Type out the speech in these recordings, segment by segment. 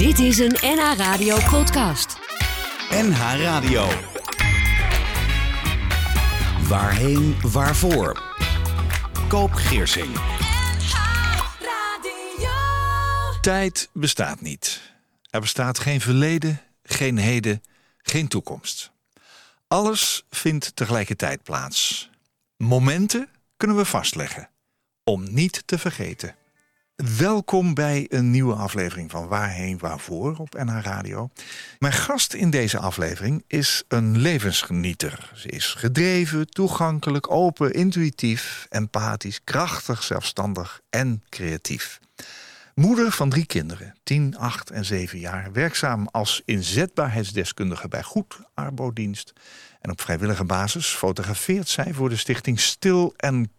Dit is een NH Radio podcast. NH Radio. Waarheen, waarvoor? Koop Geersing. Tijd bestaat niet. Er bestaat geen verleden, geen heden, geen toekomst. Alles vindt tegelijkertijd plaats. Momenten kunnen we vastleggen. Om niet te vergeten. Welkom bij een nieuwe aflevering van Waarheen Waarvoor op NH Radio. Mijn gast in deze aflevering is een levensgenieter. Ze is gedreven, toegankelijk, open, intuïtief, empathisch, krachtig, zelfstandig en creatief. Moeder van drie kinderen, 10, 8 en 7 jaar, werkzaam als inzetbaarheidsdeskundige bij Goed Arbodienst. En op vrijwillige basis fotografeert zij voor de stichting Stil en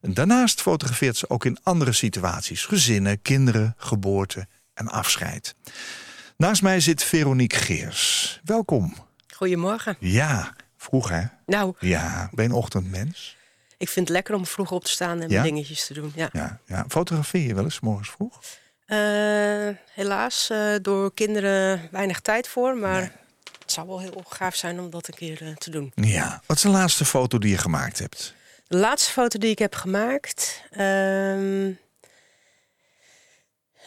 Daarnaast fotografeert ze ook in andere situaties: gezinnen, kinderen, geboorte en afscheid. Naast mij zit Veronique Geers. Welkom. Goedemorgen. Ja, vroeg hè? Nou, Ja, ben je een ochtendmens? ik vind het lekker om vroeg op te staan en Ja? dingetjes te doen. Ja. Ja, ja. Fotografeer je wel eens morgens vroeg? Eh, helaas eh, door kinderen weinig tijd voor, maar het zou wel heel gaaf zijn om dat een keer eh, te doen. Ja. Wat is de laatste foto die je gemaakt hebt? De laatste foto die ik heb gemaakt. ehm,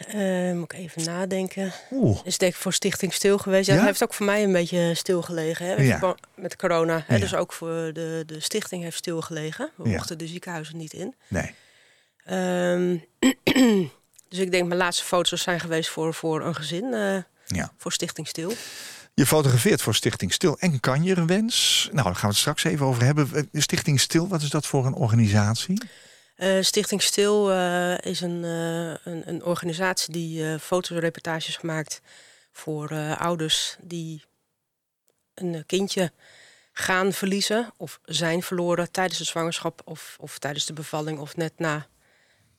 eh, moet ik even nadenken. Oeh, Is denk ik voor Stichting Stil geweest. Ja, Ja? Dat heeft ook voor mij een beetje stilgelegen. Hè, Ja. met corona. Hè, Ja. Dus ook voor de, de stichting heeft stilgelegen. We Ja. mochten de ziekenhuizen niet in. nee. Ehm, dus ik denk mijn laatste foto's zijn geweest voor, voor een gezin, eh, Ja. voor Stichting Stil. Je fotografeert voor Stichting Stil en kan je een wens? Nou, daar gaan we het straks even over hebben. Eh, Stichting Stil, wat is dat voor een organisatie? Eh, Stichting Stil eh, is een, een, een organisatie die fotoreportages maakt voor ouders die een kindje gaan verliezen of zijn verloren tijdens de zwangerschap of, of tijdens de bevalling of net na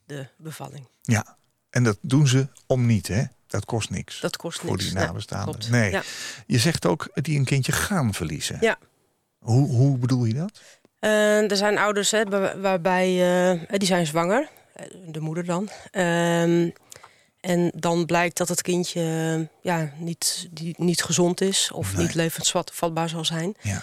de bevalling. Ja, en dat doen ze om niet, hè? Dat kost niks. Dat kost voor niks. die Nee, nabestaanden. nee. Ja. Je zegt ook die een kindje gaan verliezen. Ja. Hoe, hoe bedoel je dat? Eh, er zijn ouders hè, waar- waarbij eh, die zijn zwanger, de moeder dan. Ehm, en dan blijkt dat het kindje ja, niet, die, niet gezond is of Nee. niet levensvatbaar zal zijn. Ja.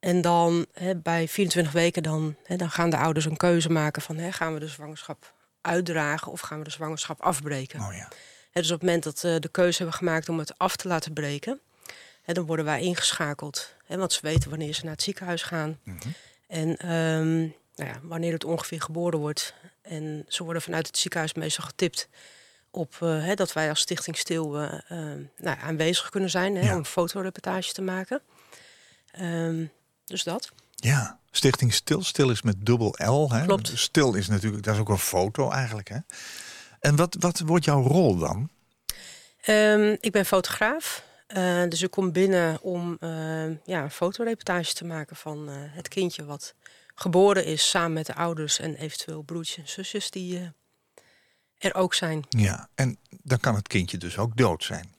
En dan hè, bij 24 weken dan, hè, dan gaan de ouders een keuze maken van hè, gaan we de zwangerschap uitdragen of gaan we de zwangerschap afbreken. Oh ja. Dus op het moment dat we de keuze hebben gemaakt om het af te laten breken, dan worden wij ingeschakeld. Want ze weten wanneer ze naar het ziekenhuis gaan. Mhm. En ehm, nou ja, wanneer het ongeveer geboren wordt. En ze worden vanuit het ziekenhuis meestal getipt op eh, hè, dat wij als Stichting Stil eh, eh, nou, aanwezig kunnen zijn hè, Ja. om een fotoreportage te maken. Ehm, dus dat. Ja, Stichting Stil. Stil is met dubbel L. Hè? Klopt. Stil is natuurlijk, dat is ook een foto eigenlijk. Hè? En wat, wat wordt jouw rol dan? Ehm, ik ben fotograaf. eh, dus ik kom binnen om eh, ja, een fotoreportage te maken van eh, het kindje wat geboren is samen met de ouders en eventueel broertjes en zusjes die eh, er ook zijn. Ja, en dan kan het kindje dus ook dood zijn.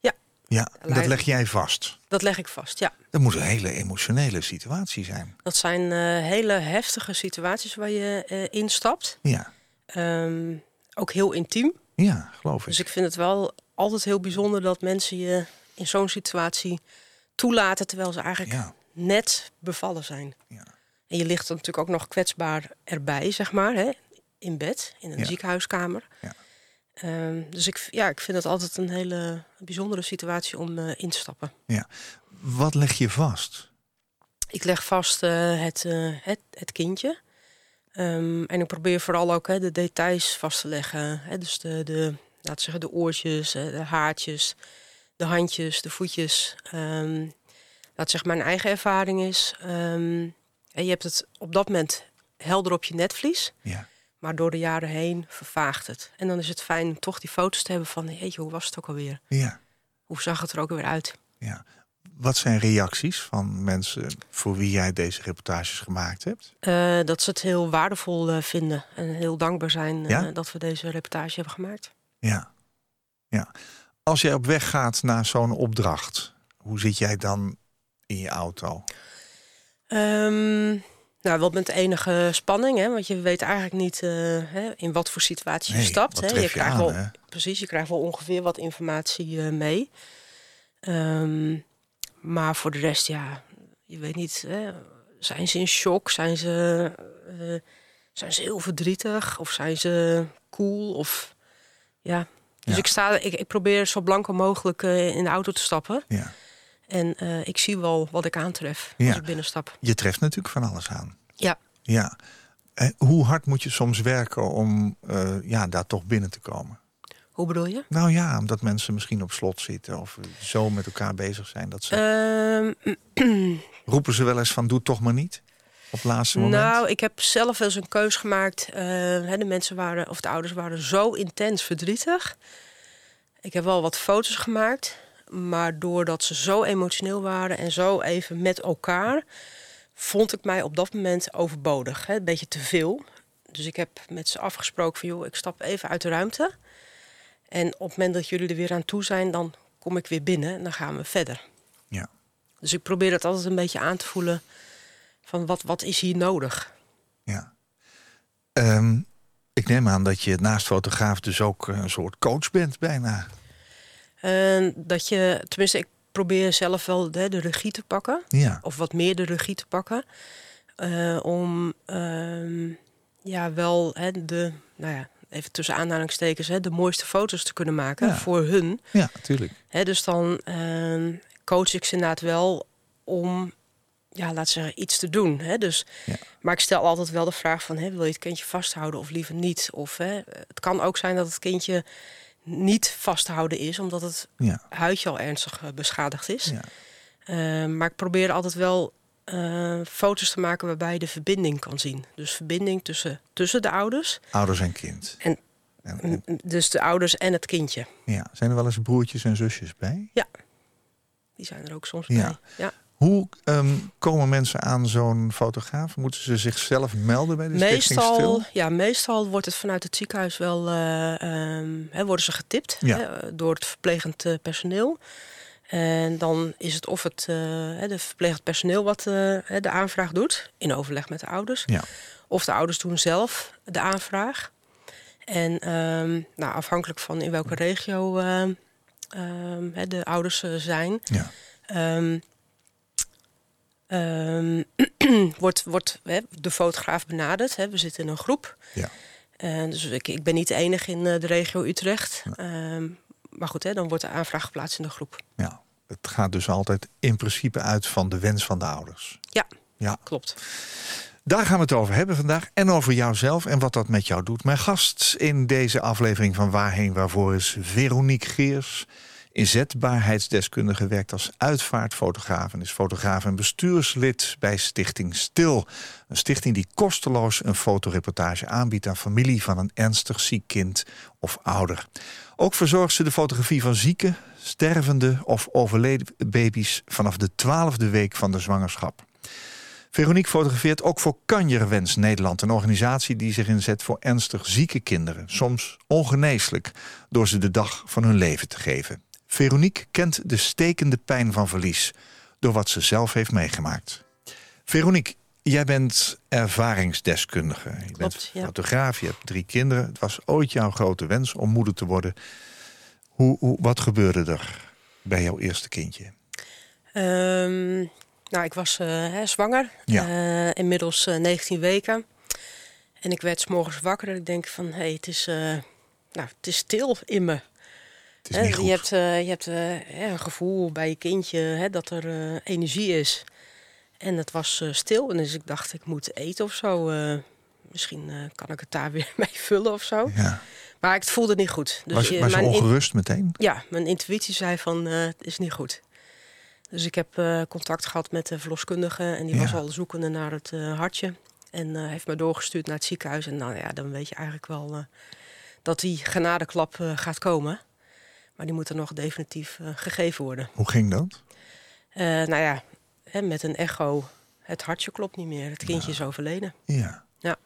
Ja. Ja, dat leg jij vast. Dat leg ik vast, ja. Dat moet een hele emotionele situatie zijn. Dat zijn hele heftige situaties waar je instapt. Ja, Ehm, ook heel intiem. ja geloof ik. Dus ik vind het wel altijd heel bijzonder dat mensen je in zo'n situatie toelaten terwijl ze eigenlijk Ja. net bevallen zijn. Ja. En je ligt er natuurlijk ook nog kwetsbaar erbij, zeg maar, hè? in bed, in een Ja. ziekenhuiskamer. Ja. Ehm, dus ik, ja, ik vind het altijd een hele bijzondere situatie om eh, in te stappen. Wat leg je vast? Ik leg vast eh, het, eh, het, het kindje. Ehm, en ik probeer vooral ook hè, de details vast te leggen. Hè, dus de, de, laten zeggen, de oortjes, de haartjes, de handjes, de voetjes. Ehm laat zeggen, mijn eigen ervaring is... ehm, en je hebt het op dat moment helder op je netvlies. Ja. Maar door de jaren heen vervaagt het. En dan is het fijn om toch die foto's te hebben van... Jeetje, hoe was het ook alweer? Ja, Hoe zag het er ook weer uit? ja. Wat zijn reacties van mensen voor wie jij deze reportages gemaakt hebt? Eh, dat ze het heel waardevol eh, vinden en heel dankbaar zijn eh, Ja? dat we deze reportage hebben gemaakt. Ja. ja. Als jij op weg gaat naar zo'n opdracht, hoe zit jij dan in je auto? Ehm, Nou, wel met enige spanning, hè, want je weet eigenlijk niet hè, in wat voor situatie je stapt. wat Hè. Je je krijgt aan, wel, hè? precies, je krijgt wel ongeveer wat informatie mee. Ehm, maar voor de rest, ja, je weet niet. Hè, zijn ze in shock? Zijn ze, eh, zijn ze heel verdrietig? Of zijn ze cool? Of ja. Dus Ja. ik, sta, ik, ik probeer zo blanco mogelijk eh, in de auto te stappen. Ja. En eh, ik zie wel wat ik aantref Ja. als ik binnenstap. Je treft natuurlijk van alles aan. Ja. Ja. Hoe hard moet je soms werken om ja, daar toch binnen te komen? Hoe bedoel je? Nou ja, omdat mensen misschien op slot zitten of zo met elkaar bezig zijn. Dat ze... Ehm, Roepen ze wel eens van doe toch maar niet? Op het laatste moment? nou, ik heb zelf wel eens een keus gemaakt. Eh, hè, de mensen waren, of de ouders waren zo intens verdrietig. Ik heb wel wat foto's gemaakt. Maar doordat ze zo emotioneel waren en zo even met elkaar, vond ik mij op dat moment overbodig. Hè, een beetje te veel. Dus ik heb met ze afgesproken van joh, ik stap even uit de ruimte. En op het moment dat jullie er weer aan toe zijn, dan kom ik weer binnen en dan gaan we verder. Ja. Dus ik probeer het altijd een beetje aan te voelen van wat, wat is hier nodig? ja. Ehm, ik neem aan dat je naast fotograaf dus ook een soort coach bent bijna. En dat je, tenminste, ik probeer zelf wel de, de regie te pakken. Ja. Of wat meer de regie te pakken. eh, om ehm, ja, wel hè, de, nou ja, even tussen aanhalingstekens, hè, de mooiste foto's te kunnen maken Ja. voor hun. Ja, natuurlijk. Dus dan ehm, coach ik ze inderdaad wel om, ja, laat zeggen, iets te doen. Hè? Dus, Ja. Maar ik stel altijd wel de vraag van, hè, wil je het kindje vasthouden of liever niet? Of hè, het kan ook zijn dat het kindje niet vasthouden is, omdat het Ja. huidje al ernstig eh, beschadigd is. Ja. Ehm, maar ik probeer altijd wel eh, foto's te maken waarbij je de verbinding kan zien. Dus verbinding tussen, tussen de ouders, Ouders en kind. En- En- en- m- dus de ouders en het kindje. ja. Zijn er wel eens broertjes en zusjes bij? Die zijn er ook soms Ja. bij. Ja. Hoe ehm, komen mensen aan zo'n fotograaf? Moeten ze zichzelf melden bij de Meestal, Stil? ja, meestal wordt het vanuit het ziekenhuis wel, eh, ehm, hè, worden ze getipt Ja. hè, door het verplegend eh, personeel. En dan is het of het hè, de verplegend personeel wat eh, de aanvraag doet, in overleg met de ouders. Ja. Of de ouders doen zelf de aanvraag. En ehm, nou, afhankelijk van in welke regio ehm, ehm, hè, de ouders eh, zijn, Ja. Wordt, wordt hè, de fotograaf benaderd. Hè. We zitten in een groep. Ja. Dus ik, ik ben niet de enige in de regio Utrecht. Maar goed, hè, dan wordt de aanvraag geplaatst in de groep. ja. Het gaat dus altijd in principe uit van de wens van de ouders. Ja. Ja. Klopt. Daar gaan we het over hebben vandaag. En over jouzelf en wat dat met jou doet. Mijn gast in deze aflevering van Waarheen Waarvoor is Veronique Geers. Inzetbaarheidsdeskundige werkt als uitvaartfotograaf... en is fotograaf en bestuurslid bij Stichting Stil. Een stichting die kosteloos een fotoreportage aanbiedt... aan familie van een ernstig ziek kind of ouder. Ook verzorgt ze de fotografie van zieke, stervende of overleden baby's... vanaf de twaalfde week van de zwangerschap. Veronique fotografeert ook voor Kanjerwens Nederland, een organisatie die zich inzet voor ernstig zieke kinderen, soms ongeneeslijk, door ze de dag van hun leven te geven. Veronique kent de stekende pijn van verlies, door wat ze zelf heeft meegemaakt. Veronique, jij bent ervaringsdeskundige. Je bent Klopt, ja. fotograaf, je hebt drie kinderen. Het was ooit jouw grote wens om moeder te worden. Hoe, hoe, wat gebeurde er bij jouw eerste kindje? Ehm, nou, ik was eh, hè, zwanger. Ja. Eh, inmiddels eh, 19 weken. En ik werd 's morgens wakker en ik denk van... hé, hey, het, is, eh, nou, het is stil in me. Het is Hè, niet goed. Je hebt, eh, je hebt eh, een gevoel bij je kindje hè, dat er eh, energie is. En het was eh, stil. En dus ik dacht, ik moet eten of zo. eh, misschien eh, kan ik het daar weer mee vullen of zo. Ja. Maar ik voelde het niet goed. Dus was je- was je in- ongerust meteen? ja, mijn intuïtie zei van eh, het is niet goed. Dus ik heb eh, contact gehad met de verloskundige. En die Ja. was al zoekende naar het eh, hartje. En eh, heeft me doorgestuurd naar het ziekenhuis. En nou ja, dan weet je eigenlijk wel eh, dat die genadeklap eh, gaat komen. Maar die moet er nog definitief eh, gegeven worden. Hoe ging dat? Eh, nou ja, hè, met een echo, het hartje klopt niet meer. Het kindje is overleden. Ja. Ja.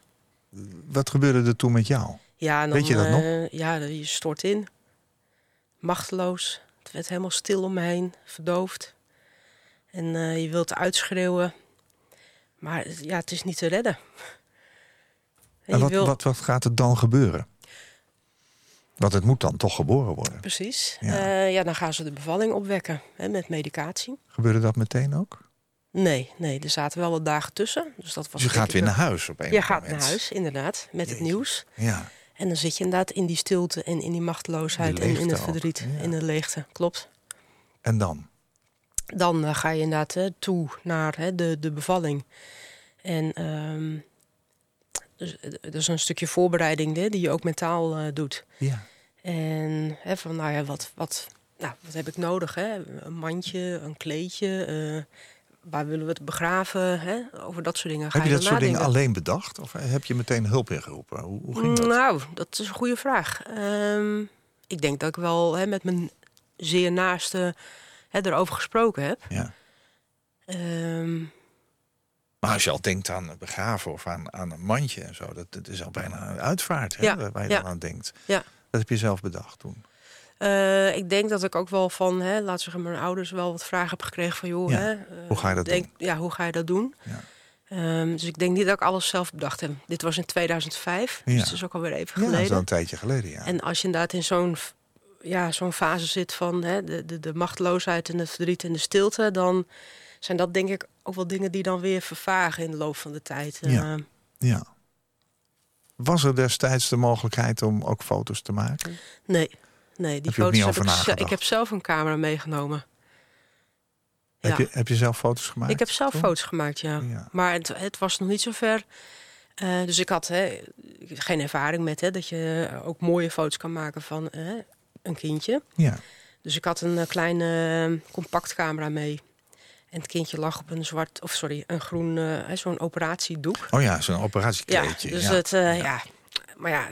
Wat gebeurde er toen met jou? Ja, dan, Weet je dat nog? eh, Ja, je stort in. Machteloos. Het werd helemaal stil om me heen, verdoofd. En je wilt uitschreeuwen. Maar ja, het is niet te redden. En je wat, wil- wat, wat gaat er dan gebeuren? Want het moet dan toch geboren worden. Precies. Ja. Ja. ja, dan gaan ze de bevalling opwekken hè, met medicatie. Gebeurde dat meteen ook? Nee, nee, er zaten wel wat dagen tussen. Dus dat was je gaat weer naar huis op een Je gaat naar huis, inderdaad, met Jeetje. het nieuws. Ja, En dan zit je inderdaad in die stilte en in die machteloosheid Die en in het ook, verdriet, ja. in de leegte. Klopt. en dan? Dan eh, ga je inderdaad hè, toe naar hè, de, de bevalling. En ehm dus, eh, dat is een stukje voorbereiding hè, die je ook mentaal eh, doet. Ja. En hè, van, nou ja, wat, wat, nou, wat heb ik nodig? Hè? Een mandje, een kleedje. eh, waar willen we het begraven? Hè? Over dat soort dingen ga Heb je je dat soort dingen alleen bedacht? Of heb je meteen hulp ingeroepen? Hoe, hoe ging dat? Nou, dat is een goede vraag. Ehm, ik denk dat ik wel hè, met mijn zeer naaste hè, erover gesproken heb. Ja. Ehm, Maar als je al denkt aan begraven of aan, aan een mandje en zo, dat, dat is al bijna een uitvaart hè, Ja, waar- je dan aan denkt. Ja. Dat heb je zelf bedacht toen. eh, ik denk dat ik ook wel van, hè, laat zeggen, mijn ouders wel wat vragen heb gekregen van, joh, Ja. hè, Hoe ga je dat denk, Ja, hoe ga je dat doen? Ja. Ehm, dus ik denk niet dat ik alles zelf bedacht heb. Dit was in 2005, Ja. dus is ook alweer even Ja, dat is geleden. een tijdje geleden, ja. En als je inderdaad in zo'n ja, zo'n fase zit van hè, de, de, de machteloosheid en het verdriet en de stilte, dan zijn dat denk ik ook wel dingen die dan weer vervagen in de loop van de tijd. Ja. Eh, ja. Was er destijds de mogelijkheid om ook foto's te maken? nee, nee, die Heb foto's heb ik, ik heb zelf een camera meegenomen. Heb, je, heb je zelf foto's gemaakt? Ik heb zelf foto's gemaakt, ja. Ja. Maar het, het was nog niet zo ver. Eh, dus ik had hè, geen ervaring met hè, dat je ook mooie foto's kan maken van hè, een kindje. Ja. Dus ik had een eh, kleine compactcamera mee. En het kindje lag op een zwart, of sorry, een groen, eh, zo'n operatiedoek. Oh ja, zo'n Ja, operatiekleedje. dus ja. het, eh, ja. Maar ja,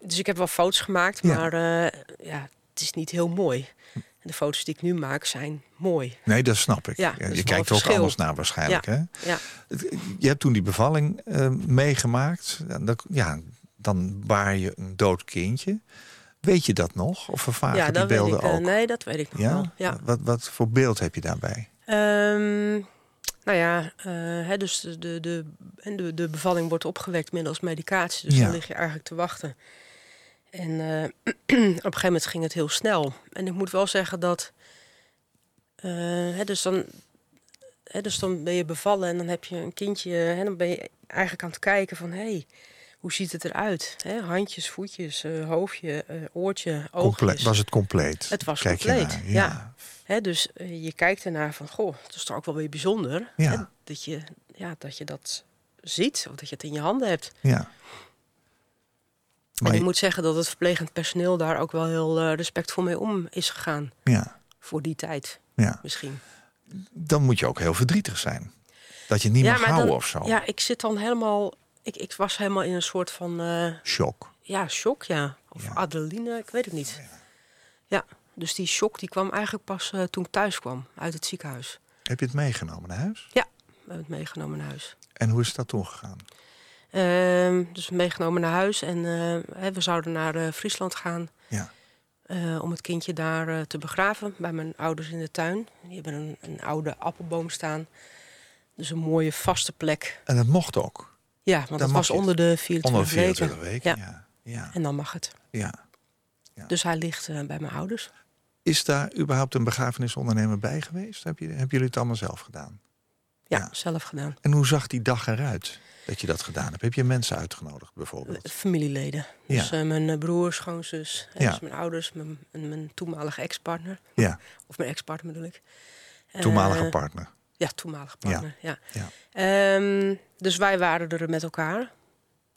dus ik heb wel foto's gemaakt, maar eh, ja, het is niet heel mooi. En de foto's die ik nu maak zijn mooi. Nee, dat snap ik. Ja, je kijkt er ook anders naar waarschijnlijk. Hè? Ja, Je hebt toen die bevalling meegemaakt. Ja, dan, baar je een dood kindje. Weet je dat nog? Of vervagen ja die beelden ik. ook? nee, dat weet ik nog wel. Wat, wat voor beeld heb je daarbij? Ehm, nou ja, eh, hè, dus de, de, de, en de, bevalling wordt opgewekt middels medicatie. Dus Ja. dan lig je eigenlijk te wachten. En eh, op een gegeven moment ging het heel snel. En ik moet wel zeggen dat... eh, hè, dus, dan, hè, dus dan ben je bevallen en dan heb je een kindje... En dan ben je eigenlijk aan het kijken van... Hey, hoe ziet het eruit? Handjes, voetjes, eh, hoofdje, eh, oortje, oogjes. Was het compleet? Het was Kijk compleet, naar, ja. Hè, dus eh, je kijkt ernaar van, goh, het is toch ook wel weer bijzonder. Ja. Dat, je, ja, dat je dat ziet, of dat je het in je handen hebt. ja. Maar en ik je- moet zeggen dat het verplegend personeel daar ook wel heel respectvol mee om is gegaan. ja, Voor die tijd ja. misschien. Dan moet je ook heel verdrietig zijn. Dat je het niet mag maar houden dan- of zo. Ja, ik zit dan helemaal... Ik, ik was helemaal in een soort van eh, Shock. ja, shock, ja. Of Ja. adrenaline, ik weet het niet. Ja, dus die shock die kwam eigenlijk pas eh, toen ik thuis kwam uit het ziekenhuis. Heb je het meegenomen naar huis? We hebben het meegenomen naar huis. En hoe is dat toen gegaan? Ehm, dus meegenomen naar huis en eh, we zouden naar Friesland gaan Ja. om het kindje daar te begraven bij mijn ouders in de tuin. Die hebben een, een oude appelboom staan. Dus een mooie vaste plek. En dat mocht ook. Ja, want Dan dat mag was het. onder de 24 Onder 24 weken. weken. Ja. Ja. Ja. En dan mag het. ja. Dus hij ligt eh, bij mijn ouders. Is daar überhaupt een begrafenisondernemer bij geweest? Heb je, hebben jullie het allemaal zelf gedaan? Ja, zelf gedaan. En hoe zag die dag eruit dat je dat gedaan hebt? Heb je mensen uitgenodigd Eh, bijvoorbeeld? Familieleden. Ja. Dus eh, mijn eh, broer, schoonzus, Ja. dus mijn ouders, mijn, en mijn toenmalige ex-partner. Ja, Of mijn ex-partner bedoel ik. toenmalige Eh, partner. Ja, toenmalige partner. Ja. Ja. Ehm, dus wij waren er met elkaar.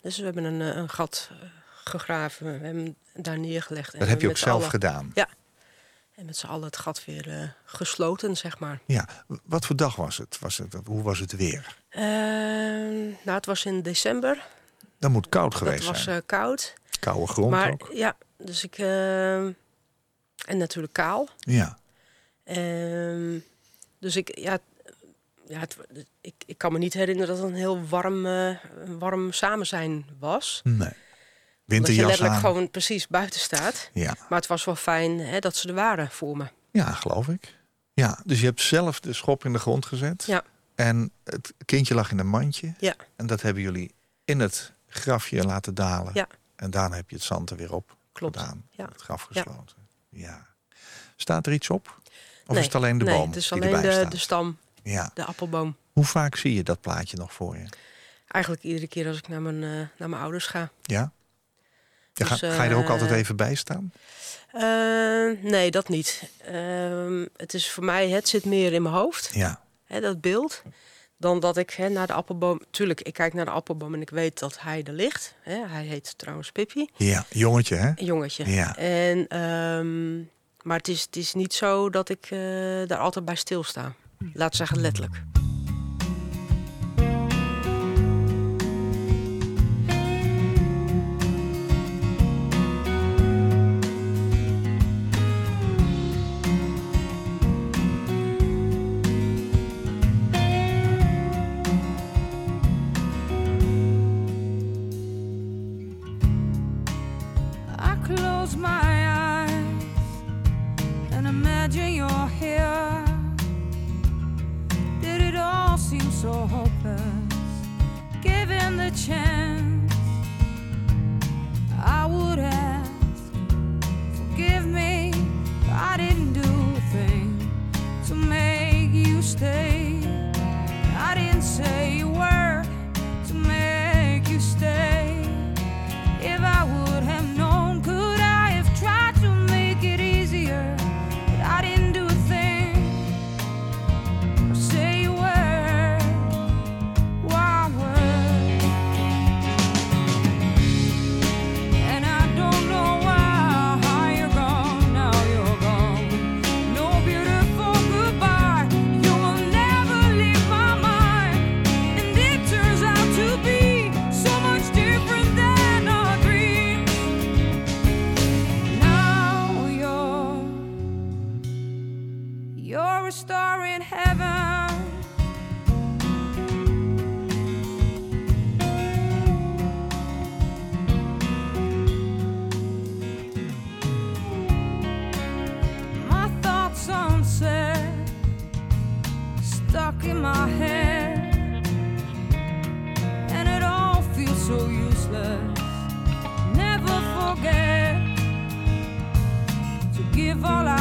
Dus we hebben een, eh, een gat eh, gegraven. We hebben hem daar neergelegd. en Dat heb je ook zelf allen- gedaan. En met z'n allen het gat weer eh, gesloten, zeg maar. Ja. Wat voor dag was het? Was het hoe was het weer? Ehm, nou, het was in december. Dat moet koud geweest was zijn. eh, koud. Koude grond maar ook. ja, dus ik... ehm, en natuurlijk kaal. Ja. Dus ik, ja, ja het, ik, ik kan me niet herinneren dat het een heel warm, eh, warm samen zijn was. Nee. Dat je Winterjas letterlijk aan. gewoon precies buiten staat. Ja. Maar het was wel fijn hè, dat ze er waren voor me. ja, geloof ik. Ja, dus je hebt zelf de schop in de grond gezet. Ja. En het kindje lag in een mandje. Ja. En dat hebben jullie in het grafje laten dalen. Ja. En daarna heb je het zand er weer op Klopt. gedaan. Ja. Het graf gesloten. Ja. Staat er iets op? Of nee, is het alleen de nee, boom het is alleen de, de stam, Ja. de appelboom. Hoe vaak zie je dat plaatje nog voor je? Eigenlijk iedere keer als ik naar mijn, eh, naar mijn ouders ga. Ja? Dus, ga je er ook eh, altijd even bij staan? Eh, nee, dat niet. Ehm, het is voor mij, het zit meer in mijn hoofd, Ja. hè, dat beeld. Dan dat ik hè, naar de appelboom. Tuurlijk, ik kijk naar de appelboom en ik weet dat hij er ligt. Hè. Hij heet trouwens Pippi, Ja, jongetje hè? jongetje. Ja. En, ehm, maar het is, het is niet zo dat ik daar altijd bij stilsta. Laat zeggen letterlijk. My head, and it all feels so useless. Never forget to give all I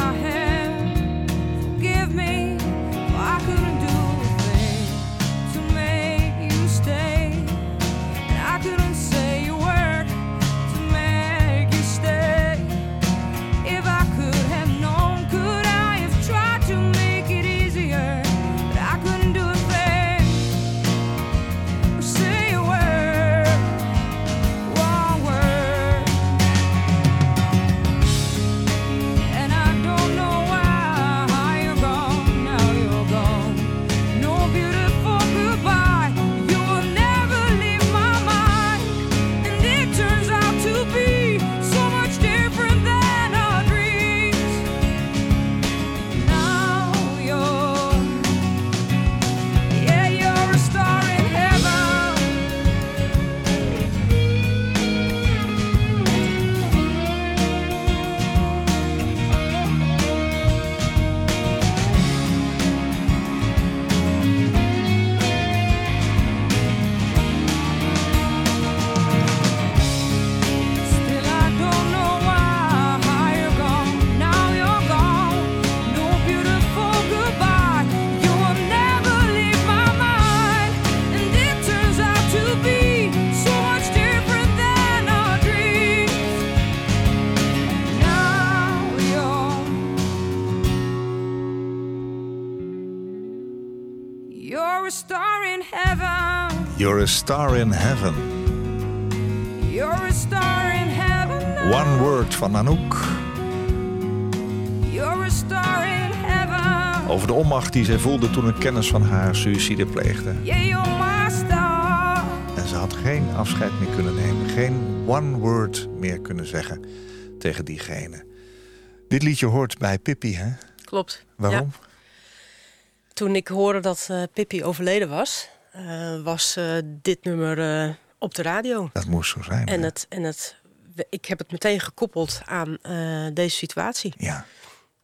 You're a star in heaven. You're a star in heaven. now. One word van Anouk. You're a star in heaven. Over de onmacht die zij voelde toen een kennis van haar suïcide pleegde. Yeah, you're my star. En ze had geen afscheid meer kunnen nemen. Geen one word meer kunnen zeggen tegen diegene. Dit liedje hoort bij Pippi, hè? Klopt. Waarom? Ja. Toen ik hoorde dat eh Pippi overleden was, eh, was eh, dit nummer eh, op de radio. Dat moest zo zijn. En, het, en het, ik heb het meteen gekoppeld aan deze situatie. Ja,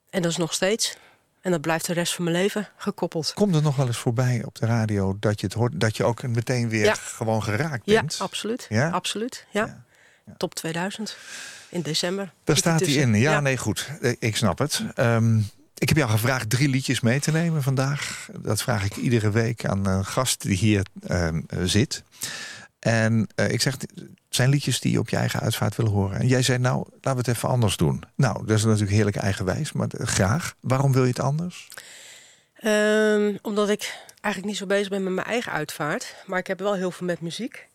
En dat is nog steeds. En dat blijft de rest van mijn leven gekoppeld. Komt er nog wel eens voorbij op de radio dat je het hoort, dat je ook meteen weer Ja. gewoon geraakt Ja, bent? absoluut. Ja? Absoluut. Ja. Ja, ja. Top 2000 in december. Daar staat hij ertussen. in. Ja, nee, goed. Ik snap het. Ehm, ik heb jou gevraagd drie liedjes mee te nemen vandaag. Dat vraag ik iedere week aan een gast die hier ehm, eh, zit. En eh, ik zeg, het zijn liedjes die je op je eigen uitvaart wil horen. En jij zei, nou, laten we het even anders doen. Nou, dat is natuurlijk heerlijk eigenwijs, maar eh, graag. Waarom wil je het anders? Ehm, omdat ik eigenlijk niet zo bezig ben met mijn eigen uitvaart. Maar ik heb wel heel veel met muziek.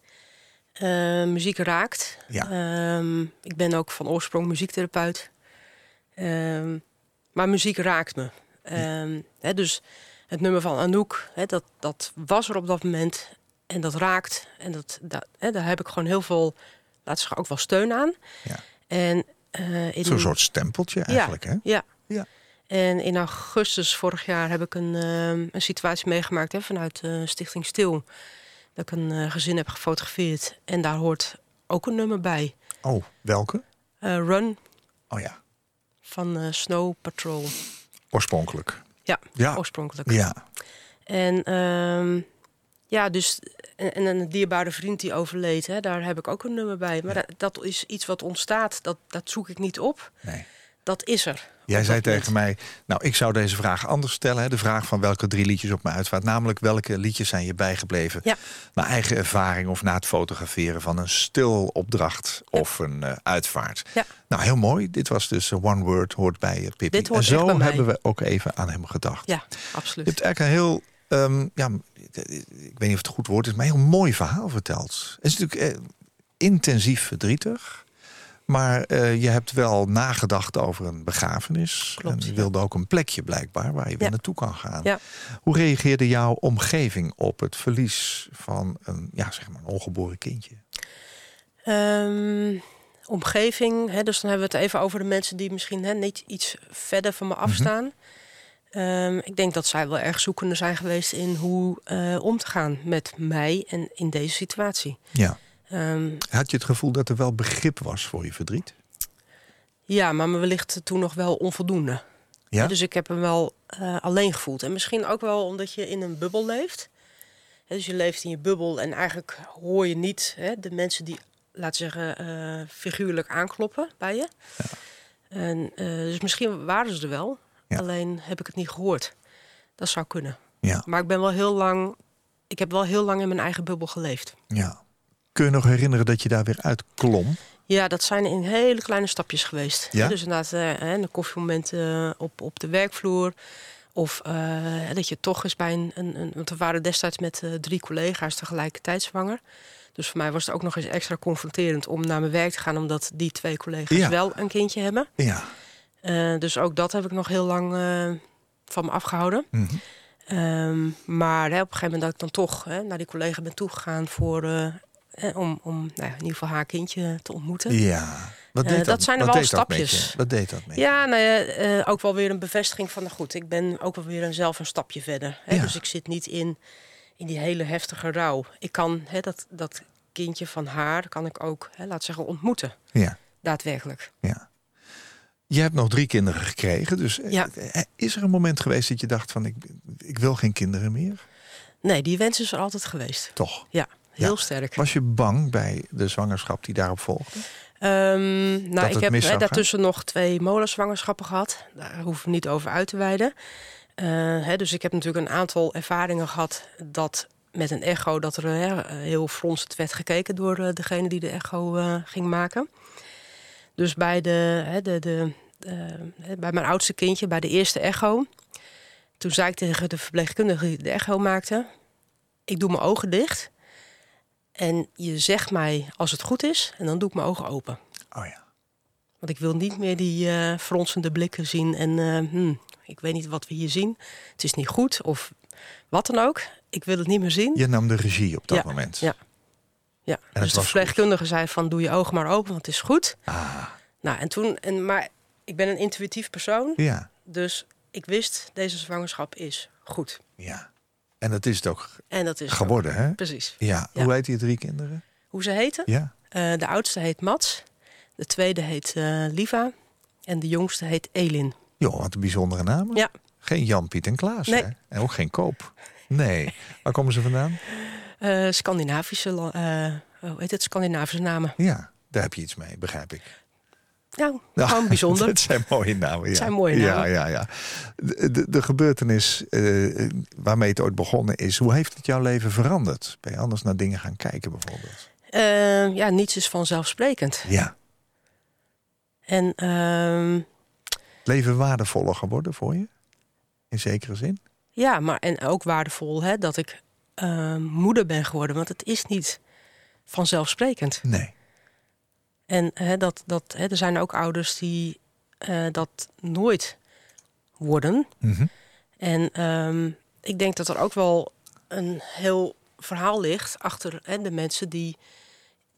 Ehm, muziek raakt. Ja. Ehm, ik ben ook van oorsprong muziektherapeut. Maar muziek raakt me. Ehm, dus het nummer van Anouk, hè, dat, dat was er op dat moment. En dat raakt. En dat, daar heb ik gewoon heel veel, we zeggen, ook wel steun aan. Ja. En, eh, in- Zo'n soort stempeltje eigenlijk, hè? ja. Ja. En in augustus vorig jaar heb ik een, ehm, een situatie meegemaakt hè, vanuit eh, Stichting Stil. Dat ik een eh, gezin heb gefotografeerd. En daar hoort ook een nummer bij. Oh, welke? Run Oh ja, van eh, Snow Patrol. oorspronkelijk. Ja, Ja, oorspronkelijk. ja. En ehm, ja, dus en, en een dierbare vriend die overleed, hè, daar heb ik ook een nummer bij. Maar dat, dat is iets wat ontstaat. Dat, dat zoek ik niet op. Nee. Dat is er. Jij zei tegen mij, nou, ik zou deze vraag anders stellen. Hè? De vraag van welke drie liedjes op mijn uitvaart. Namelijk, welke liedjes zijn je bijgebleven? Ja. Naar eigen ervaring of na het fotograferen van een stilopdracht of een eh, uitvaart. Ja. Nou, heel mooi. Dit was dus eh, One Word, hoort bij eh, Pippi. Dit hoort en zo echt bij mij. hebben we ook even aan hem gedacht. Ja, Je absoluut. hebt eigenlijk een heel, ehm, ja, ik weet niet of het een goed woord is, maar een heel mooi verhaal verteld. Het is natuurlijk eh, intensief verdrietig. Maar eh, je hebt wel nagedacht over een begrafenis. Klopt, en je wilde ook een plekje blijkbaar waar je weer Ja. naartoe kan gaan. Ja. Hoe reageerde jouw omgeving op het verlies van een, ja, zeg maar een ongeboren kindje? Ehm, omgeving, hè, dus dan hebben we het even over de mensen die misschien hè, niet iets verder van me Mhm. afstaan. Ehm, ik denk dat zij wel erg zoekende zijn geweest in hoe eh, om te gaan met mij en in deze situatie. Ja. Ehm, Had je het gevoel dat er wel begrip was voor je verdriet? ja, maar wellicht toen nog wel onvoldoende. Ja? Dus ik heb hem wel eh, alleen gevoeld. En misschien ook wel omdat je in een bubbel leeft. Dus je leeft in je bubbel en eigenlijk hoor je niet hè, de mensen die, laten we zeggen, eh, figuurlijk aankloppen bij je. En, eh, dus misschien waren ze er wel. Ja. Alleen heb ik het niet gehoord. Dat zou kunnen. Ja. Maar ik ben wel heel lang. Ik heb wel heel lang in mijn eigen bubbel geleefd. ja kun je nog herinneren dat je daar weer uitklom? Ja, dat zijn in hele kleine stapjes geweest. Ja? Dus inderdaad, eh, de koffiemomenten eh, op, op de werkvloer. Of eh, dat je toch eens bij een, een, een Want we waren destijds met eh, drie collega's tegelijkertijd zwanger. Dus voor mij was het ook nog eens extra confronterend om naar mijn werk te gaan, omdat die twee collega's wel een kindje hebben. Ja. Dus ook dat heb ik nog heel lang van me afgehouden. Mhm. Ehm, maar hè, op een gegeven moment dat ik dan toch hè, naar die collega ben toegegaan voor eh, om, om nou in ieder geval haar kindje te ontmoeten. Ja. Wat Eh, deed dat dat, zijn er wel stapjes. je? Wat deed dat met je? Ja, nou ja, eh, ook wel weer een bevestiging van, nou goed, ik ben ook wel weer een, zelf een stapje verder. Hè? Ja. Dus ik zit niet in, in die hele heftige rouw. Ik kan hè, dat, dat kindje van haar, kan ik ook, hè, laat zeggen, ontmoeten. Ja. Daadwerkelijk. Ja. Je hebt nog drie kinderen gekregen. Dus Ja. eh, is er een moment geweest dat je dacht van ik, ik wil geen kinderen meer? Nee, die wens is er altijd geweest. Toch? Ja, heel sterk. Was je bang bij de zwangerschap die daarop volgde? Dat nou, het ik heb hè, daartussen nog twee molenzwangerschappen gehad. Daar hoeven we niet over uit te wijden. Eh, hè, dus ik heb natuurlijk een aantal ervaringen gehad dat met een echo dat er hè, heel fronsend werd gekeken door eh, degene die de echo eh, ging maken. Dus bij, de, hè, de, de, bij mijn oudste kindje, bij de eerste echo, toen zei ik tegen de verpleegkundige die de echo maakte: Ik doe mijn ogen dicht. En je zegt mij als het goed is, en dan doe ik mijn ogen open. Oh ja. Want ik wil niet meer die eh fronsende blikken zien. En eh, hmm, ik weet niet wat we hier zien. Het is niet goed of wat dan ook. Ik wil het niet meer zien. Je nam de regie op dat Ja, moment. ja. Ja. het Dus de verpleegkundige zei van doe je ogen maar open, want het is goed. Ah, Nou, en toen, en, maar ik ben een intuïtief persoon. ja. Dus ik wist, deze zwangerschap is goed. Ja. En dat is het ook En dat is geworden, hè? Precies. Ja. Ja. Hoe heet die drie kinderen? Hoe ze heten? Ja. Eh, de oudste heet Mats. De tweede heet eh, Liva. En de jongste heet Elin. Joh, wat een bijzondere namen. Ja. Geen Jan, Piet en Klaas, Nee. hè? En ook geen Koop. Nee. Waar komen ze vandaan? Eh, Scandinavische, hoe heet het? Scandinavische namen. Ja, daar heb je iets mee, begrijp ik. Nou, Ja, gewoon bijzonder. Het zijn mooie namen. Ja. zijn mooie Ja, namen. ja, ja. De, de, de gebeurtenis eh, waarmee het ooit begonnen is, hoe heeft het jouw leven veranderd? Ben je anders naar dingen gaan kijken bijvoorbeeld? Eh, ja, niets is vanzelfsprekend. Ja. En ehm, Leven waardevoller geworden voor je? In zekere zin? ja, maar en ook waardevol hè, dat ik ehm, moeder ben geworden. Want het is niet vanzelfsprekend. Nee. En hè, dat, dat, hè, er zijn ook ouders die eh, dat nooit worden. Mhm. En ehm, ik denk dat er ook wel een heel verhaal ligt achter hè, de mensen die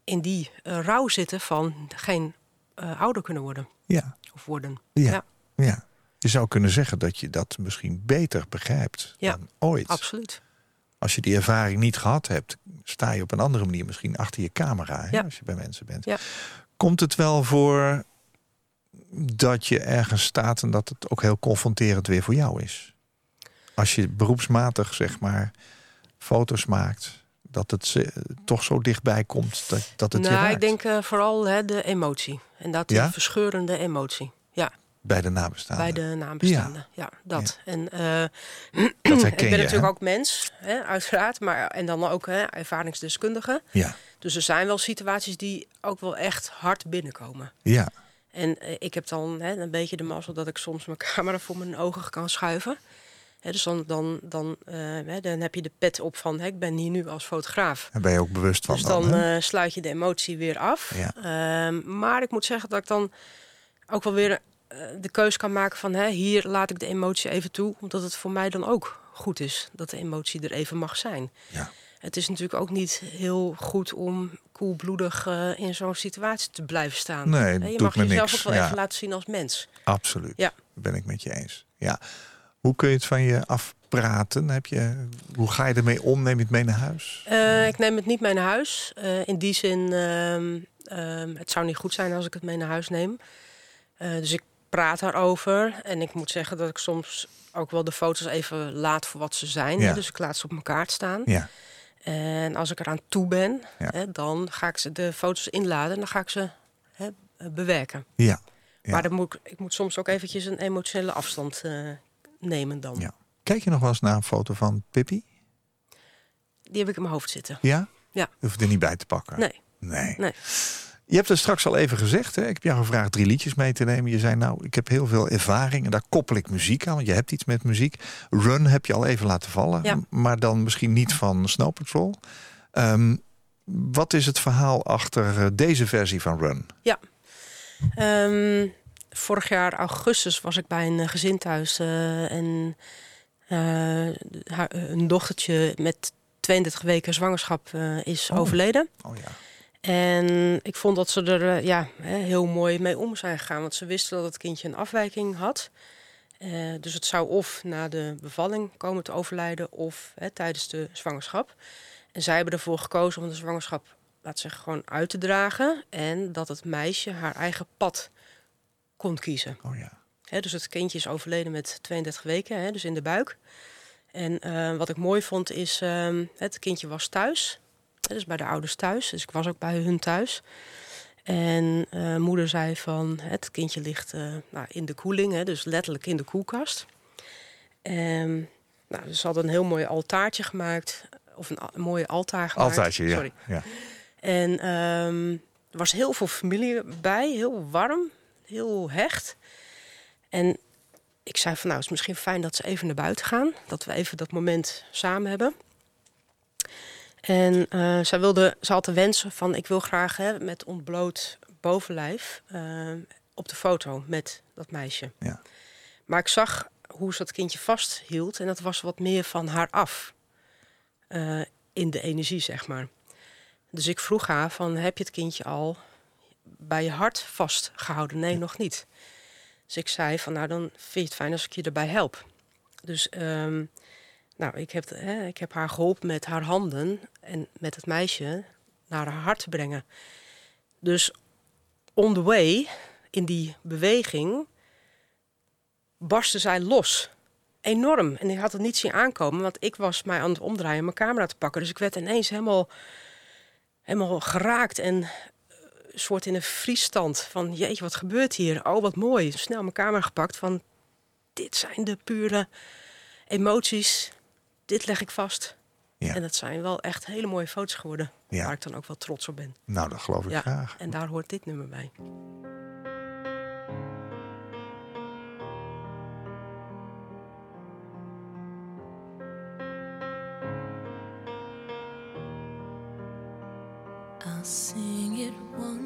in die eh, rouw zitten van geen eh, ouder kunnen worden Ja. of worden. Ja. Ja. ja. Je zou kunnen zeggen dat je dat misschien beter begrijpt Ja, dan ooit. Absoluut. Als je die ervaring niet gehad hebt, sta je op een andere manier misschien achter je camera. Hè, Ja. Als je bij mensen bent. Ja. Komt het wel voor dat je ergens staat en dat het ook heel confronterend weer voor jou is? Als je beroepsmatig zeg maar foto's maakt, dat het toch zo dichtbij komt dat, dat het je nou, raakt ik denk eh, vooral hè, de emotie. En dat die verscheurende emotie. Ja, bij de nabestaanden. bij de nabestaanden. Ja, dat. En eh, Dat herken ik ben je, natuurlijk hè? ook mens, hè, uiteraard. Maar, en dan ook hè, ervaringsdeskundige. Ja, Dus er zijn wel situaties die ook wel echt hard binnenkomen. ja, En eh, ik heb dan hè, een beetje de mazzel dat ik soms mijn camera voor mijn ogen kan schuiven. Hè, dus dan, dan, dan, eh, hè, dan heb je de pet op van hè, ik ben hier nu als fotograaf. daar ben je ook bewust van. Dus dan sluit je de emotie weer af. Ja. Ehm, maar ik moet zeggen dat ik dan ook wel weer de keus kan maken van hè, hier laat ik de emotie even toe. Omdat het voor mij dan ook goed is dat de emotie er even mag zijn. ja. Het is natuurlijk ook niet heel goed om koelbloedig eh, in zo'n situatie te blijven staan. Nee, doet je mag me jezelf niks, ook wel ja. even laten zien als mens. Absoluut. Ja. Ben ik met je eens. Ja. Hoe kun je het van je afpraten? Heb je, hoe ga je ermee om? Neem je het mee naar huis? Eh, ik neem het niet mee naar huis. Eh, in die zin, ehm, ehm, het zou niet goed zijn als ik het mee naar huis neem. Eh, dus ik praat daarover. En ik moet zeggen dat ik soms ook wel de foto's even laat voor wat ze zijn. Ja. Hè, Dus ik laat ze op mijn kaart staan. Ja. En als ik eraan toe ben, Ja. hè, dan ga ik ze de foto's inladen en dan ga ik ze hè, bewerken. Ja. Ja. Maar dan moet ik, ik moet soms ook eventjes een emotionele afstand eh, nemen dan. Ja. Kijk je nog wel eens naar een foto van Pippi? Die heb ik in mijn hoofd zitten. Ja? Ja. Je hoeft er niet bij te pakken. Nee, Nee. nee. Je hebt het straks al even gezegd. Hè? Ik heb jou gevraagd drie liedjes mee te nemen. Je zei nou, ik heb heel veel ervaring en daar koppel ik muziek aan. Want je hebt iets met muziek. Run heb je al even laten vallen. Ja. Maar dan misschien niet van Snow Patrol. Ehm, wat is het verhaal achter eh, deze versie van Run? Ehm, vorig jaar augustus was ik bij een eh, gezin thuis. eh, en haar, een dochtertje met 32 weken zwangerschap is Oh. overleden. Oh ja. En ik vond dat ze er eh, ja, heel mooi mee om zijn gegaan. Want ze wisten dat het kindje een afwijking had. Eh, dus het zou of na de bevalling komen te overlijden of hè, tijdens de zwangerschap. En zij hebben ervoor gekozen om de zwangerschap, laat zeggen, gewoon uit te dragen. En dat het meisje haar eigen pad kon kiezen. Oh ja. Hè, dus het kindje is overleden met 32 weken, hè, dus in de buik. En eh, wat ik mooi vond is, ehm, het kindje was thuis. Dus bij de ouders thuis. Dus ik was ook bij hun thuis. En eh, moeder zei van, het kindje ligt eh, nou, in de koeling, hè, dus letterlijk in de koelkast. En nou, dus ze hadden een heel mooi altaartje gemaakt. Of een mooie altaar gemaakt. Altaartje, ja. Sorry. ja. En ehm, er was heel veel familie bij, heel warm, heel hecht. En ik zei van nou, het is misschien fijn dat ze even naar buiten gaan. Dat we even dat moment samen hebben. En eh, zij wilde, ze had de wens van ik wil graag hè, met ontbloot bovenlijf eh, op de foto met dat meisje. Ja. Maar ik zag hoe ze dat kindje vasthield en dat was wat meer van haar af. eh, in de energie, zeg maar. Dus ik vroeg haar van, heb je het kindje al bij je hart vastgehouden? Nee, nog niet. Dus ik zei van, nou dan vind je het fijn als ik je erbij help. Dus ehm, nou, ik, heb, hè, ik heb haar geholpen met haar handen en met het meisje naar haar hart te brengen. Dus on the way, in die beweging, barstte zij los. Enorm. En ik had het niet zien aankomen, want ik was mij aan het omdraaien om mijn camera te pakken. Dus ik werd ineens helemaal, helemaal geraakt en eh, een soort in een vriesstand. Van jeetje, wat gebeurt hier? Oh, wat mooi. Snel mijn camera gepakt van dit zijn de pure emoties. Dit leg ik vast. Ja. En dat zijn wel echt hele mooie foto's geworden. Ja. Waar ik dan ook wel trots op ben. Nou, dat geloof ik Ja, graag. en daar hoort dit nummer bij. I'll sing it one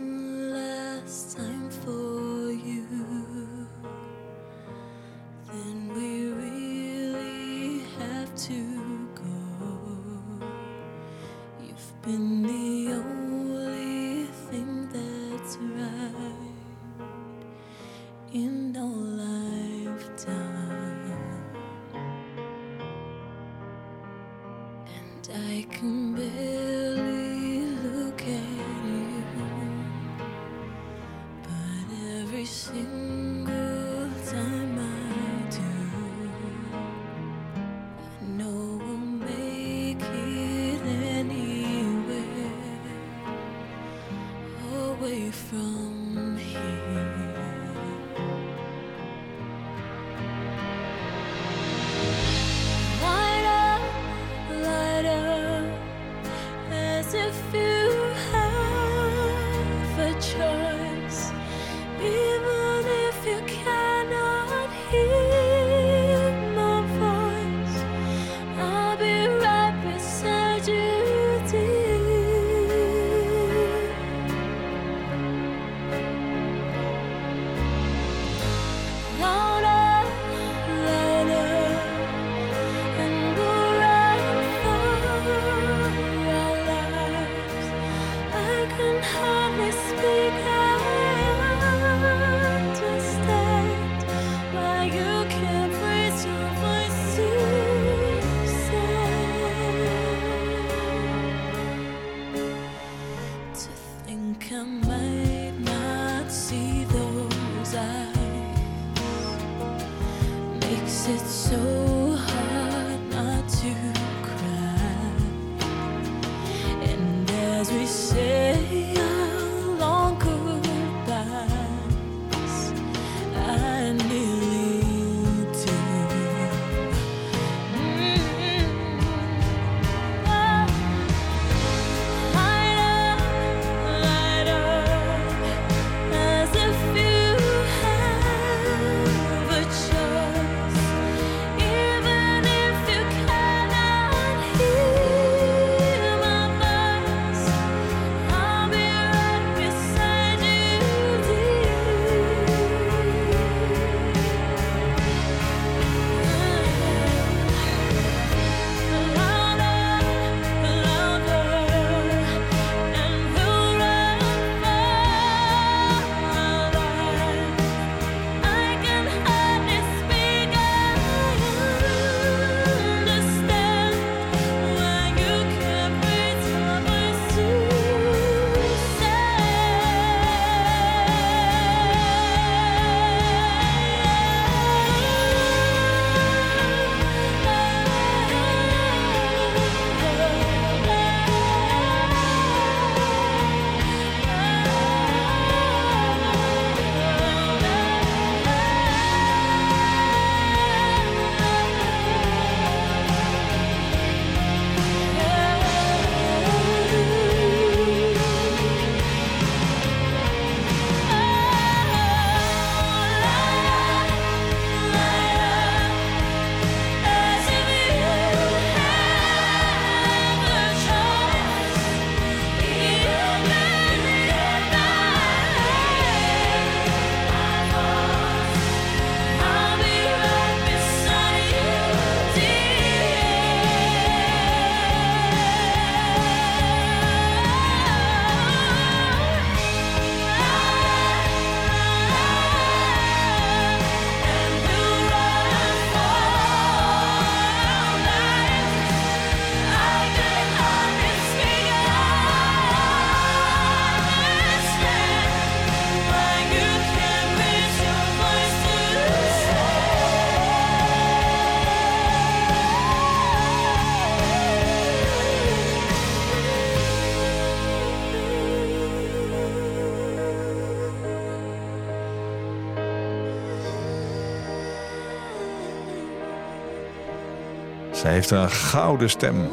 Ze heeft een gouden stem.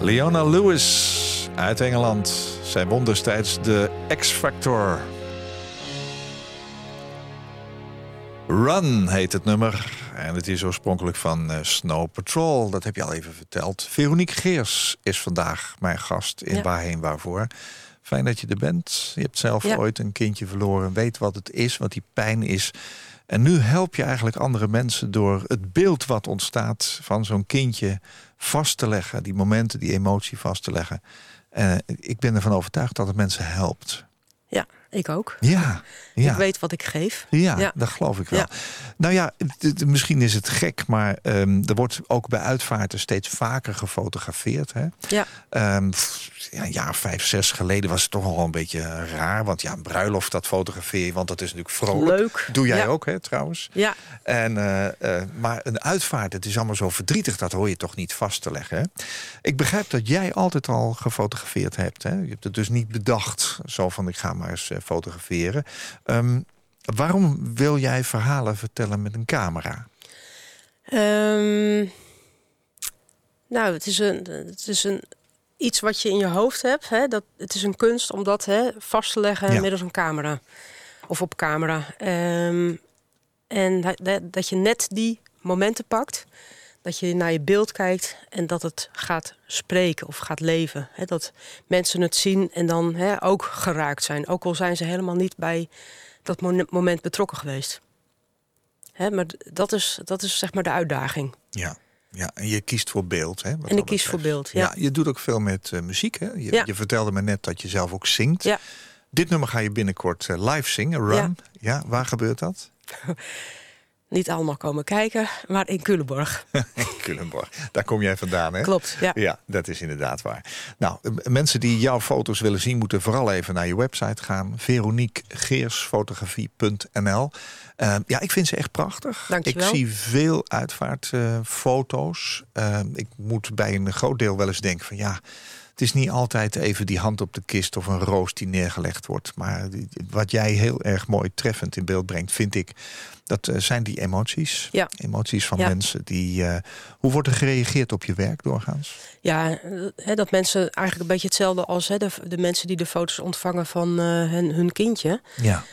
Leona Lewis uit Engeland. Zij won destijds de X-Factor. Run heet het nummer. En het is oorspronkelijk van eh, Snow Patrol. Dat heb je al even verteld. Veronique Geers is vandaag mijn gast in Ja. Waarheen Waarvoor. Fijn dat je er bent. Je hebt zelf Ja. ooit een kindje verloren. Weet wat het is, wat die pijn is. En nu help je eigenlijk andere mensen door het beeld wat ontstaat van zo'n kindje vast te leggen. Die momenten, die emotie vast te leggen. Eh, ik ben ervan overtuigd dat het mensen helpt. Ja, ik ook. Ja, ja. Ik weet wat ik geef. Ja, Ja. dat geloof ik wel. Ja. Nou ja, misschien is het gek, maar ehm, er wordt ook bij uitvaarten steeds vaker gefotografeerd. Hè? Ja. Ehm, ja, een jaar vijf, zes geleden was het toch al een beetje raar. Want ja, een bruiloft, dat fotografeer je, want dat is natuurlijk vrolijk. Leuk. Doe jij Ja. ook, hè, trouwens? Ja, En, eh, eh, maar een uitvaart, het is allemaal zo verdrietig, dat hoor je toch niet vast te leggen. Hè? Ik begrijp dat jij altijd al gefotografeerd hebt. Hè? Je hebt het dus niet bedacht, zo van ik ga maar eens eh, fotograferen. Ehm, waarom wil jij verhalen vertellen met een camera? Ehm, nou, het is, een, het is een, iets wat je in je hoofd hebt. Hè? Dat, het is een kunst om dat hè, vast te leggen Ja. middels een camera. Of op camera. Ehm, en dat- dat je net die momenten pakt. Dat je naar je beeld kijkt en dat het gaat spreken of gaat leven. Dat mensen het zien en dan ook geraakt zijn. Ook al zijn ze helemaal niet bij dat mo- moment betrokken geweest. Maar dat is, dat is zeg maar de uitdaging. Ja. Ja, en je kiest voor beeld. Hè, En ik kies voor beeld, ja. je doet ook veel met eh, muziek. Hè? Je, Ja. je vertelde me net dat je zelf ook zingt. Ja. Dit nummer ga je binnenkort eh, live zingen, Run. Ja. waar gebeurt dat? Niet allemaal komen kijken, maar in Culemborg. Culemborg. Daar kom jij vandaan, hè? Klopt, ja. Ja, dat is inderdaad waar. Nou, mensen die jouw foto's willen zien, moeten vooral even naar je website gaan. veroniquegeersfotografie.nl Eh, Ja, ik vind ze echt prachtig. Dankjewel. Ik zie veel uitvaartfoto's. Eh, ik moet bij een groot deel wel eens denken van ja... Het is niet altijd even die hand op de kist of een roos die neergelegd wordt. Maar die- wat jij heel erg mooi treffend in beeld brengt, vind ik... dat eh, zijn die emoties. Ja. Emoties van Ja. mensen. die. eh, hoe wordt er gereageerd op je werk doorgaans? Ja, eh, hè, dat mensen eigenlijk een beetje hetzelfde als hè, de, de mensen die de foto's ontvangen van hun, hun kindje. Ja.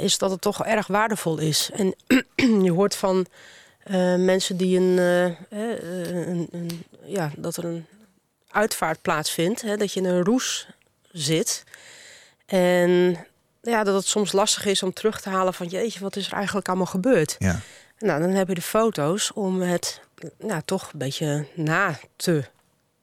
is dat het toch erg waardevol is. En je hoort van mensen die een, een, een- ja, dat er een uitvaart plaatsvindt, hè, dat je in een roes zit. En ja, dat het soms lastig is om terug te halen van jeetje, wat is er eigenlijk allemaal gebeurd? Ja. Nou, dan heb je de foto's om het nou, toch een beetje na te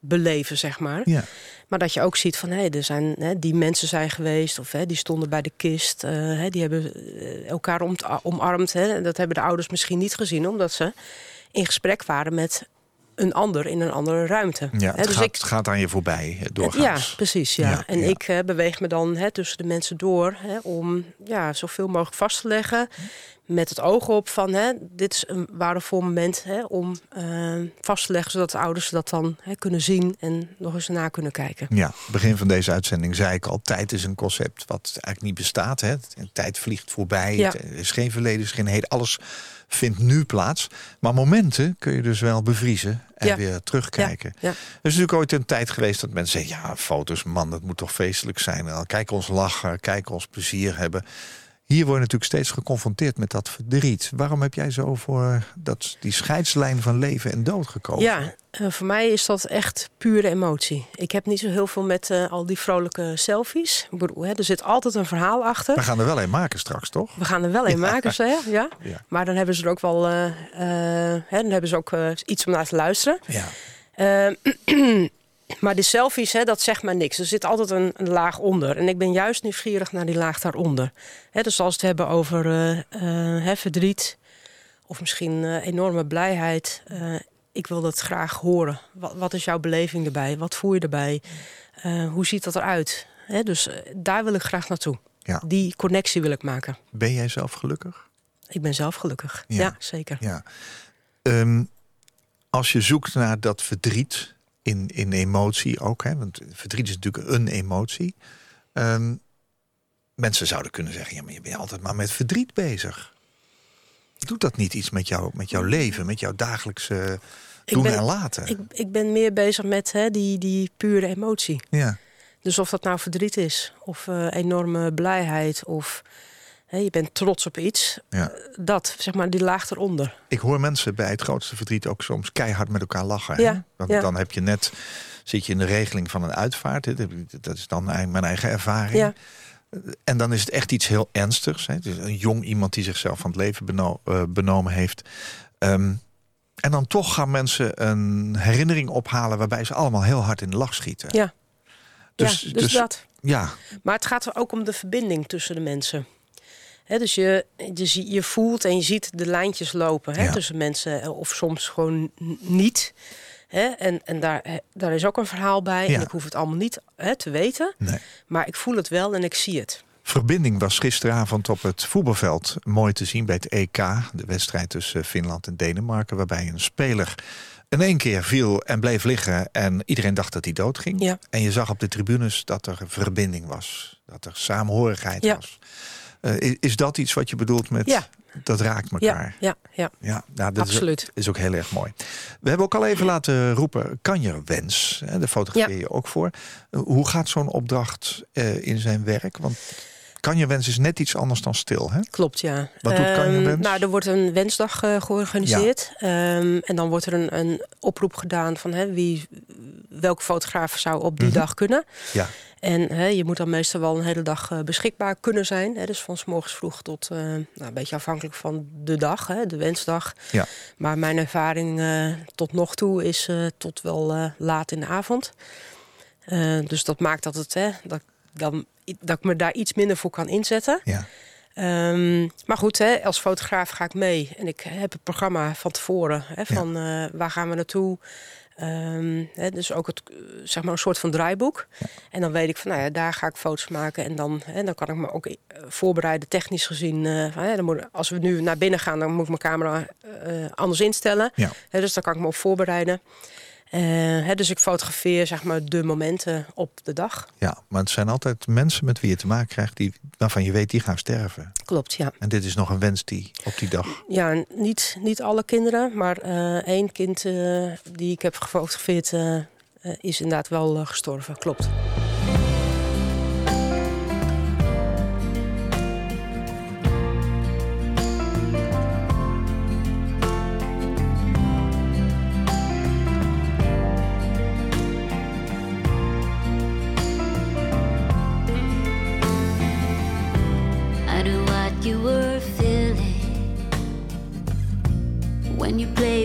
beleven, zeg maar. Ja. Maar dat je ook ziet van, hé, er zijn, hè, die mensen zijn geweest... of hè, die stonden bij de kist, eh, hè, die hebben eh, elkaar om, omarmd. Hè. En Dat hebben de ouders misschien niet gezien... omdat ze in gesprek waren met een ander in een andere ruimte. Ja, het, dus gaat, ik- het gaat aan je voorbij eh, ja, precies. Ja. Ja, en ja. ik eh, beweeg me dan hè, tussen de mensen door hè, om ja, zoveel mogelijk vast te leggen. Met het oog op van hè, dit is een waardevol moment hè, om eh, vast te leggen, zodat de ouders dat dan hè, kunnen zien en nog eens na kunnen kijken. Ja, begin van deze uitzending zei ik al, tijd is een concept wat eigenlijk niet bestaat. Hè. Tijd vliegt voorbij, het is geen verleden, is geen heden. Alles vindt nu plaats. Maar momenten kun je dus wel bevriezen en Ja. weer terugkijken. Ja. Er is natuurlijk ooit een tijd geweest dat mensen zeggen... ja, foto's, man, dat moet toch feestelijk zijn. En Kijk ons lachen, kijk ons plezier hebben. Hier word je natuurlijk steeds geconfronteerd met dat verdriet. Waarom heb jij zo voor dat, die scheidslijn van leven en dood gekozen? Ja, eh, voor mij is dat echt pure emotie. Ik heb niet zo heel veel met eh, al die vrolijke selfies. Ik bedoel, hè, er zit altijd een verhaal achter. We gaan er wel een maken straks, toch? We gaan er wel een maken, zeg. Ja. Ja. Maar dan hebben ze er ook wel eh, hè, dan hebben ze ook iets om naar te luisteren. Ja. Maar die selfies, hè, dat zegt maar niks. Er zit altijd een, een laag onder. En ik ben juist nieuwsgierig naar die laag daaronder. Hè, dus als we het hebben over hè, verdriet... of misschien enorme blijheid... ik wil dat graag horen. Wat, wat is jouw beleving erbij? Wat voel je erbij? Eh, hoe ziet dat eruit? Hè, dus eh, daar wil ik graag naartoe. Ja. Die connectie wil ik maken. Ben jij zelf gelukkig? Ik ben zelf gelukkig. Ja. Ja, zeker. Ja. Ehm, als je zoekt naar dat verdriet in, in emotie ook, hè, want verdriet is natuurlijk een emotie. Ehm, mensen zouden kunnen zeggen, ja, maar je bent altijd maar met verdriet bezig. Doe doet dat niet iets met, jou, met jouw leven, met jouw dagelijkse doen ben- en laten? Ik, ik ben meer bezig met hè, die, die pure emotie. ja. Dus of dat nou verdriet is, of eh, enorme blijheid, of hè, je bent trots op iets. Ja. Eh, Dat, zeg maar, die laag eronder. Ik hoor mensen bij het grootste verdriet ook soms keihard met elkaar lachen. hè? Ja, Want ja. dan heb je net, zit je in de regeling van een uitvaart. hè? Dat is dan mijn eigen ervaring. En dan is het echt iets heel ernstigs. Hè? Dus een jong iemand die zichzelf van het leven beno- eh, benomen heeft. Ehm, en dan toch gaan mensen een herinnering ophalen waarbij ze allemaal heel hard in de lach schieten. ja. Dus, ja, dus, dus dat. ja, Maar het gaat er ook om de verbinding tussen de mensen. Dus je, je, je voelt en je ziet de lijntjes lopen hè, Ja. tussen mensen, eh, of soms gewoon niet. Hè, en en daar, eh, daar is ook een verhaal bij. Ja. En ik hoef het allemaal niet hè, te weten, nee. maar ik voel het wel en ik zie het. Verbinding was gisteravond op het voetbalveld mooi te zien bij het EK. De wedstrijd tussen Finland en Denemarken. Waarbij een speler in één keer viel en bleef liggen. En iedereen dacht dat hij doodging. Ja. En je zag op de tribunes dat er verbinding was. Dat er saamhorigheid Ja. was. Eh, i- is dat iets wat je bedoelt met Ja. Dat raakt elkaar? Ja, ja, ja, Ja, nou, dat is, absoluut. is ook heel erg mooi. We hebben ook al even laten roepen, kan je wens? Hè, daar fotografeer je ook voor. Eh, Hoe gaat zo'n opdracht eh, in zijn werk? Want kan je wens is net iets anders dan stil, hè? Klopt, ja. Wat doet Kan Je Ehm, Wens? Nou, er wordt een wensdag eh, georganiseerd. Ehm, en dan wordt er een, een oproep gedaan van hè, wie, welke fotograaf zou op die Mhm. dag kunnen. Ja. En hè, je moet dan meestal wel een hele dag eh, beschikbaar kunnen zijn. Hè, dus van s morgens vroeg tot eh, nou, een beetje afhankelijk van de dag, hè, de wensdag. Ja. Maar mijn ervaring eh, tot nog toe is tot wel laat in de avond. Dus dat maakt dat, het, hè, dat, dan, dat ik me daar iets minder voor kan inzetten. Ja. Ehm, maar goed, hè, als fotograaf ga ik mee. En ik heb het programma van tevoren. Hè, van waar gaan we naartoe? Ehm, hè, dus ook het, eh, zeg maar een soort van draaiboek. En dan weet ik van, nou ja, daar ga ik foto's maken. En dan, hè, dan kan ik me ook eh, voorbereiden, technisch gezien. eh, van, dan moet, als we nu naar binnen gaan, dan moet ik mijn camera anders instellen. Ja. Dus daar kan ik me op voorbereiden. Eh, hè, dus ik fotografeer zeg maar de momenten op de dag. ja, maar het zijn altijd mensen met wie je te maken krijgt... Die, waarvan je weet, die gaan sterven. Klopt, ja. En dit is nog een wens die op die dag... Ja, niet, niet alle kinderen, maar eh, één kind eh, die ik heb gefotografeerd is inderdaad wel gestorven. Klopt.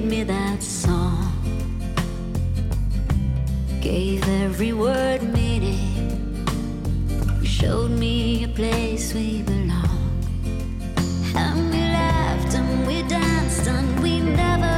Me that song. Gave every word meaning. You showed me a place we belong. And we laughed and we danced and we never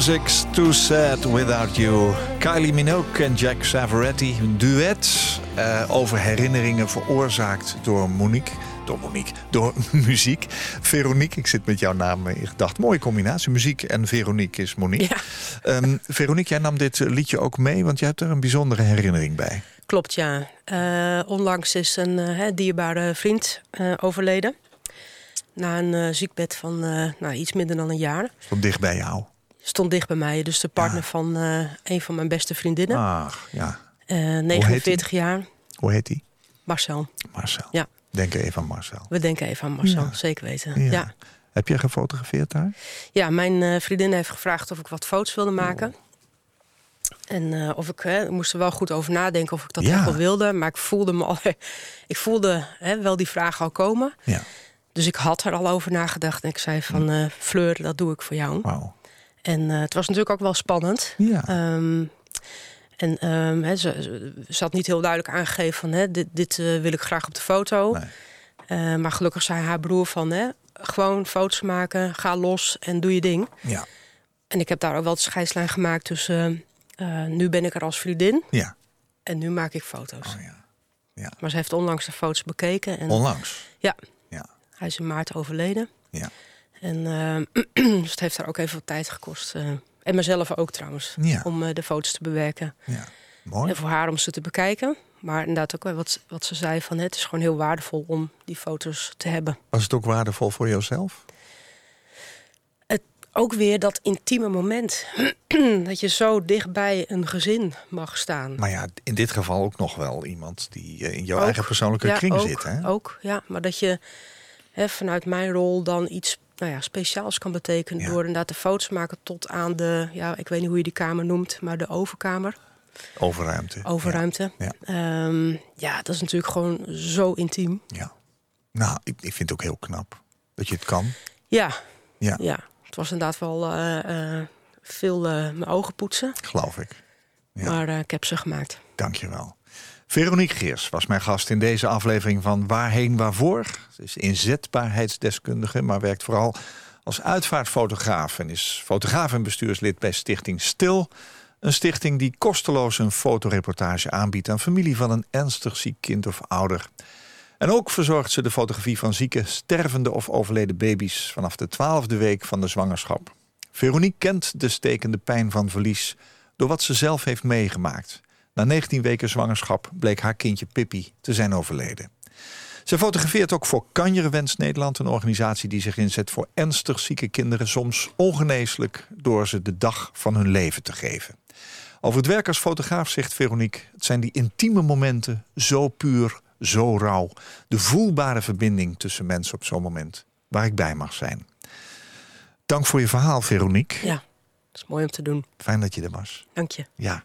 Music's Too Sad Without You. Kylie Minogue en Jack Savoretti. Een duet eh, over herinneringen veroorzaakt door Monique. Door Monique, door muziek. Veronique, ik zit met jouw naam in gedachten. Mooie combinatie, muziek en Veronique is Monique. Ehm, Veronique, jij nam dit liedje ook mee, want jij hebt er een bijzondere herinnering bij. Klopt, ja. Eh, onlangs is een eh, dierbare vriend eh, overleden. Na een eh, ziekbed van eh, nou, iets minder dan een jaar. Stond dicht bij jou. Stond dicht bij mij. Dus de partner van eh, een van mijn beste vriendinnen. Ach, ja. Eh, heet 49 jaar. Hoe heet hij? Marcel. Marcel. Ja. Denk even aan Marcel. We denken even aan Marcel, Ja. zeker weten. Ja. Ja. Heb je gefotografeerd daar? Ja, mijn eh, vriendin heeft gevraagd of ik wat foto's wilde maken. En eh, of ik, hè, ik moest er wel goed over nadenken of ik dat echt wel wilde. Maar ik voelde me al, ik voelde hè, wel die vraag al komen. Ja. Dus ik had er al over nagedacht. En ik zei van, eh, Fleur, dat doe ik voor jou. Wauw. En eh, het was natuurlijk ook wel spannend. Ja. Ehm, en ehm, ze, had niet heel duidelijk aangegeven van... Hè, dit, dit eh, wil ik graag op de foto. Nee. Eh, maar gelukkig zei haar broer van... Hè, gewoon foto's maken, ga los en doe je ding. Ja. En ik heb daar ook wel de scheidslijn gemaakt tussen... nu ben ik er als vriendin Ja. en nu maak ik foto's. Oh, ja. Maar ze heeft onlangs de foto's bekeken. En Onlangs. ja, Ja. hij is in maart overleden. Ja. En dus het heeft haar ook even wat tijd gekost. eh, en mezelf ook trouwens. Ja. Om eh, de foto's te bewerken. Ja. Mooi. En voor haar om ze te bekijken. Maar inderdaad ook wat, wat ze zei van... het is gewoon heel waardevol om die foto's te hebben. Was het ook waardevol voor jezelf? Het, ook weer dat intieme moment. dat je zo dichtbij een gezin mag staan. Maar ja, in dit geval ook nog wel iemand die eh, in jouw Ook. eigen persoonlijke Ja, kring ook, zit. Hè? Ook, ja. Maar dat je hè, vanuit mijn rol dan iets nou ja, speciaals kan betekenen... Ja. door inderdaad de foto's maken tot aan de... ja, ik weet niet hoe je die kamer noemt, maar de overkamer. Overruimte. Overruimte. Ja. Ehm, ja, dat is natuurlijk gewoon zo intiem. Ja. Nou, ik, ik vind het ook heel knap dat je het kan. Ja, Ja, ja. het was inderdaad wel eh, eh, veel eh, mijn ogen poetsen. geloof ik. Ja. Maar ik heb ze gemaakt. Dankjewel. Veronique Geers was mijn gast in deze aflevering van Waarheen Waarvoor. Ze is inzetbaarheidsdeskundige, maar werkt vooral als uitvaartfotograaf... en is fotograaf en bestuurslid bij Stichting Stil. Een stichting die kosteloos een fotoreportage aanbiedt... aan familie van een ernstig ziek kind of ouder. En ook verzorgt ze de fotografie van zieke, stervende of overleden baby's... vanaf de twaalfde week van de zwangerschap. Veronique kent de stekende pijn van verlies... door wat ze zelf heeft meegemaakt... Na 19 weken zwangerschap bleek haar kindje Pippi te zijn overleden. Ze fotografeert ook voor Kanjerewens Nederland, een organisatie die zich inzet voor ernstig zieke kinderen, soms ongeneeslijk, door ze de dag van hun leven te geven. Over het werk als fotograaf zegt Veronique: het zijn die intieme momenten, zo puur, zo rauw. De voelbare verbinding tussen mensen op zo'n moment, waar ik bij mag zijn. Dank voor je verhaal, Veronique. Ja, dat is mooi om te doen. Fijn dat je er was. Dank je. Ja.